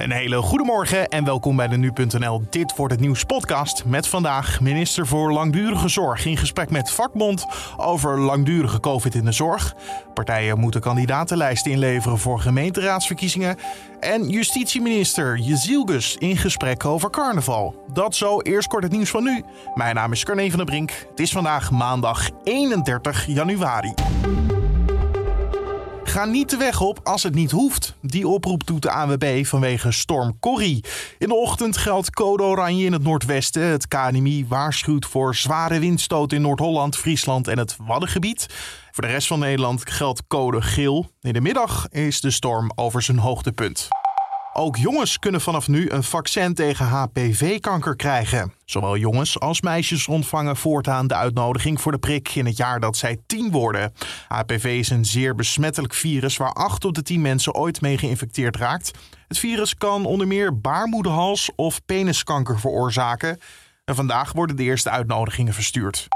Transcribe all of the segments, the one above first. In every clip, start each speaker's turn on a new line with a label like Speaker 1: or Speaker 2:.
Speaker 1: Een hele goede morgen en welkom bij de Nu.nl Dit wordt het nieuws podcast. Met vandaag minister voor Langdurige Zorg in gesprek met vakbond over langdurige COVID in de zorg. Partijen moeten kandidatenlijsten inleveren voor gemeenteraadsverkiezingen. En justitieminister Jezielgus in gesprek over carnaval. Dat zo eerst kort het nieuws van nu. Mijn naam is Carne van der Brink. Het is vandaag maandag 31 januari. Ga niet de weg op als het niet hoeft. Die oproep doet de ANWB vanwege storm Corrie. In de ochtend geldt code oranje in het noordwesten. Het KNMI waarschuwt voor zware windstoten in Noord-Holland, Friesland en het Waddengebied. Voor de rest van Nederland geldt code geel. In de middag is de storm over zijn hoogtepunt. Ook jongens kunnen vanaf nu een vaccin tegen HPV-kanker krijgen. Zowel jongens als meisjes ontvangen voortaan de uitnodiging voor de prik in het jaar dat zij tien worden. HPV is een zeer besmettelijk virus waar 8 op de 10 mensen ooit mee geïnfecteerd raakt. Het virus kan onder meer baarmoederhals of peniskanker veroorzaken. En vandaag worden de eerste uitnodigingen verstuurd.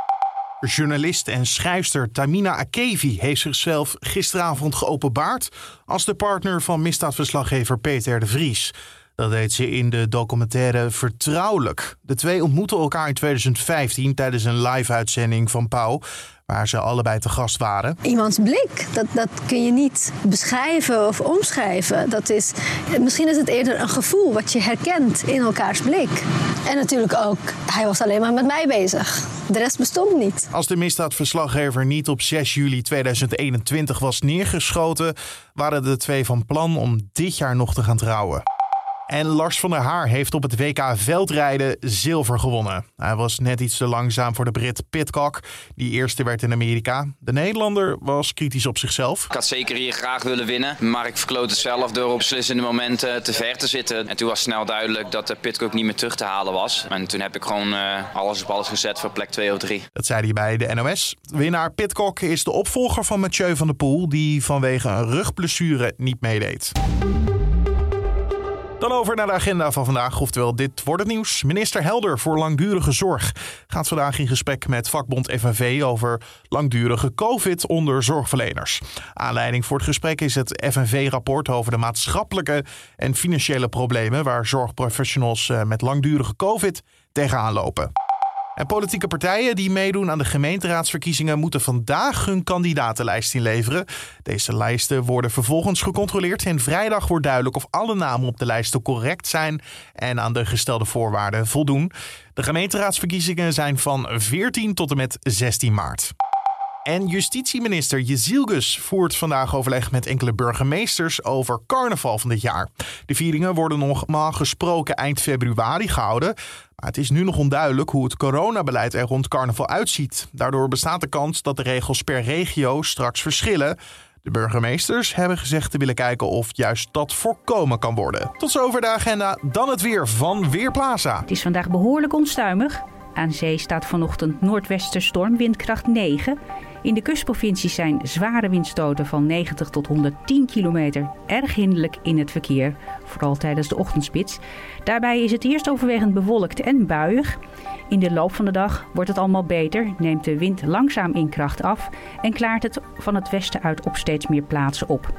Speaker 1: Journalist en schrijfster Tamina Akevi heeft zichzelf gisteravond geopenbaard als de partner van misdaadverslaggever Peter de Vries. Dat deed ze in de documentaire Vertrouwelijk. De twee ontmoetten elkaar in 2015 tijdens een live-uitzending van Pauw, waar ze allebei te gast waren.
Speaker 2: Iemands blik, dat, dat kun je niet beschrijven of omschrijven. Dat is, misschien is het eerder een gevoel wat je herkent in elkaars blik. En natuurlijk ook, hij was alleen maar met mij bezig. De rest bestond niet.
Speaker 1: Als de misdaadverslaggever niet op 6 juli 2021 was neergeschoten, waren de twee van plan om dit jaar nog te gaan trouwen. En Lars van der Haar heeft op het WK veldrijden zilver gewonnen. Hij was net iets te langzaam voor de Brit Pitcock, die eerste werd in Amerika. De Nederlander was kritisch op zichzelf.
Speaker 3: Ik had zeker hier graag willen winnen, maar ik verkloot het zelf door op beslissende momenten te ver te zitten. En toen was snel duidelijk dat de Pitcock niet meer terug te halen was. En toen heb ik gewoon uh, alles op alles gezet voor plek 2 of 3.
Speaker 1: Dat zei hij bij de NOS. Winnaar Pitcock is de opvolger van Mathieu van der Poel, die vanwege een rugblessure niet meedeed. Dan over naar de agenda van vandaag, oftewel dit wordt het nieuws. Minister Helder voor langdurige zorg gaat vandaag in gesprek met vakbond FNV over langdurige COVID onder zorgverleners. Aanleiding voor het gesprek is het FNV-rapport over de maatschappelijke en financiële problemen waar zorgprofessionals eh, met langdurige COVID tegenaan lopen. En politieke partijen die meedoen aan de gemeenteraadsverkiezingen moeten vandaag hun kandidatenlijst inleveren. Deze lijsten worden vervolgens gecontroleerd en vrijdag wordt duidelijk of alle namen op de lijsten correct zijn en aan de gestelde voorwaarden voldoen. De gemeenteraadsverkiezingen zijn van 14 tot en met 16 maart. En justitieminister Jezielgus voert vandaag overleg met enkele burgemeesters over carnaval van dit jaar. De vieringen worden normaal gesproken eind februari gehouden. Maar het is nu nog onduidelijk hoe het coronabeleid er rond carnaval uitziet. Daardoor bestaat de kans dat de regels per regio straks verschillen. De burgemeesters hebben gezegd te willen kijken of juist dat voorkomen kan worden. Tot zover de agenda, dan het weer van Weerplaza.
Speaker 4: Het is vandaag behoorlijk onstuimig. Aan zee staat vanochtend noordwestenstorm, windkracht 9. In de kustprovincies zijn zware windstoten van 90 tot 110 kilometer erg hinderlijk in het verkeer, vooral tijdens de ochtendspits. Daarbij is het eerst overwegend bewolkt en buiig. In de loop van de dag wordt het allemaal beter, neemt de wind langzaam in kracht af en klaart het van het westen uit op steeds meer plaatsen op.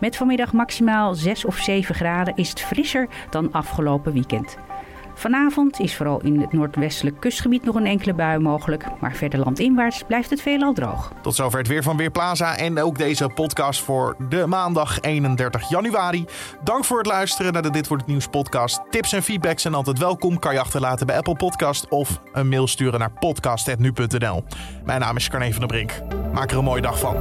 Speaker 4: Met vanmiddag maximaal 6 of 7 graden is het frisser dan afgelopen weekend. Vanavond is vooral in het noordwestelijk kustgebied nog een enkele bui mogelijk. Maar verder landinwaarts blijft het veelal droog.
Speaker 1: Tot zover het weer van Weerplaza en ook deze podcast voor de maandag 31 januari. Dank voor het luisteren naar de Dit Wordt Het Nieuws podcast. Tips en feedback zijn altijd welkom. Kan je achterlaten bij Apple Podcast of een mail sturen naar podcast.nu.nl. Mijn naam is Carne van der Brink. Maak er een mooie dag van.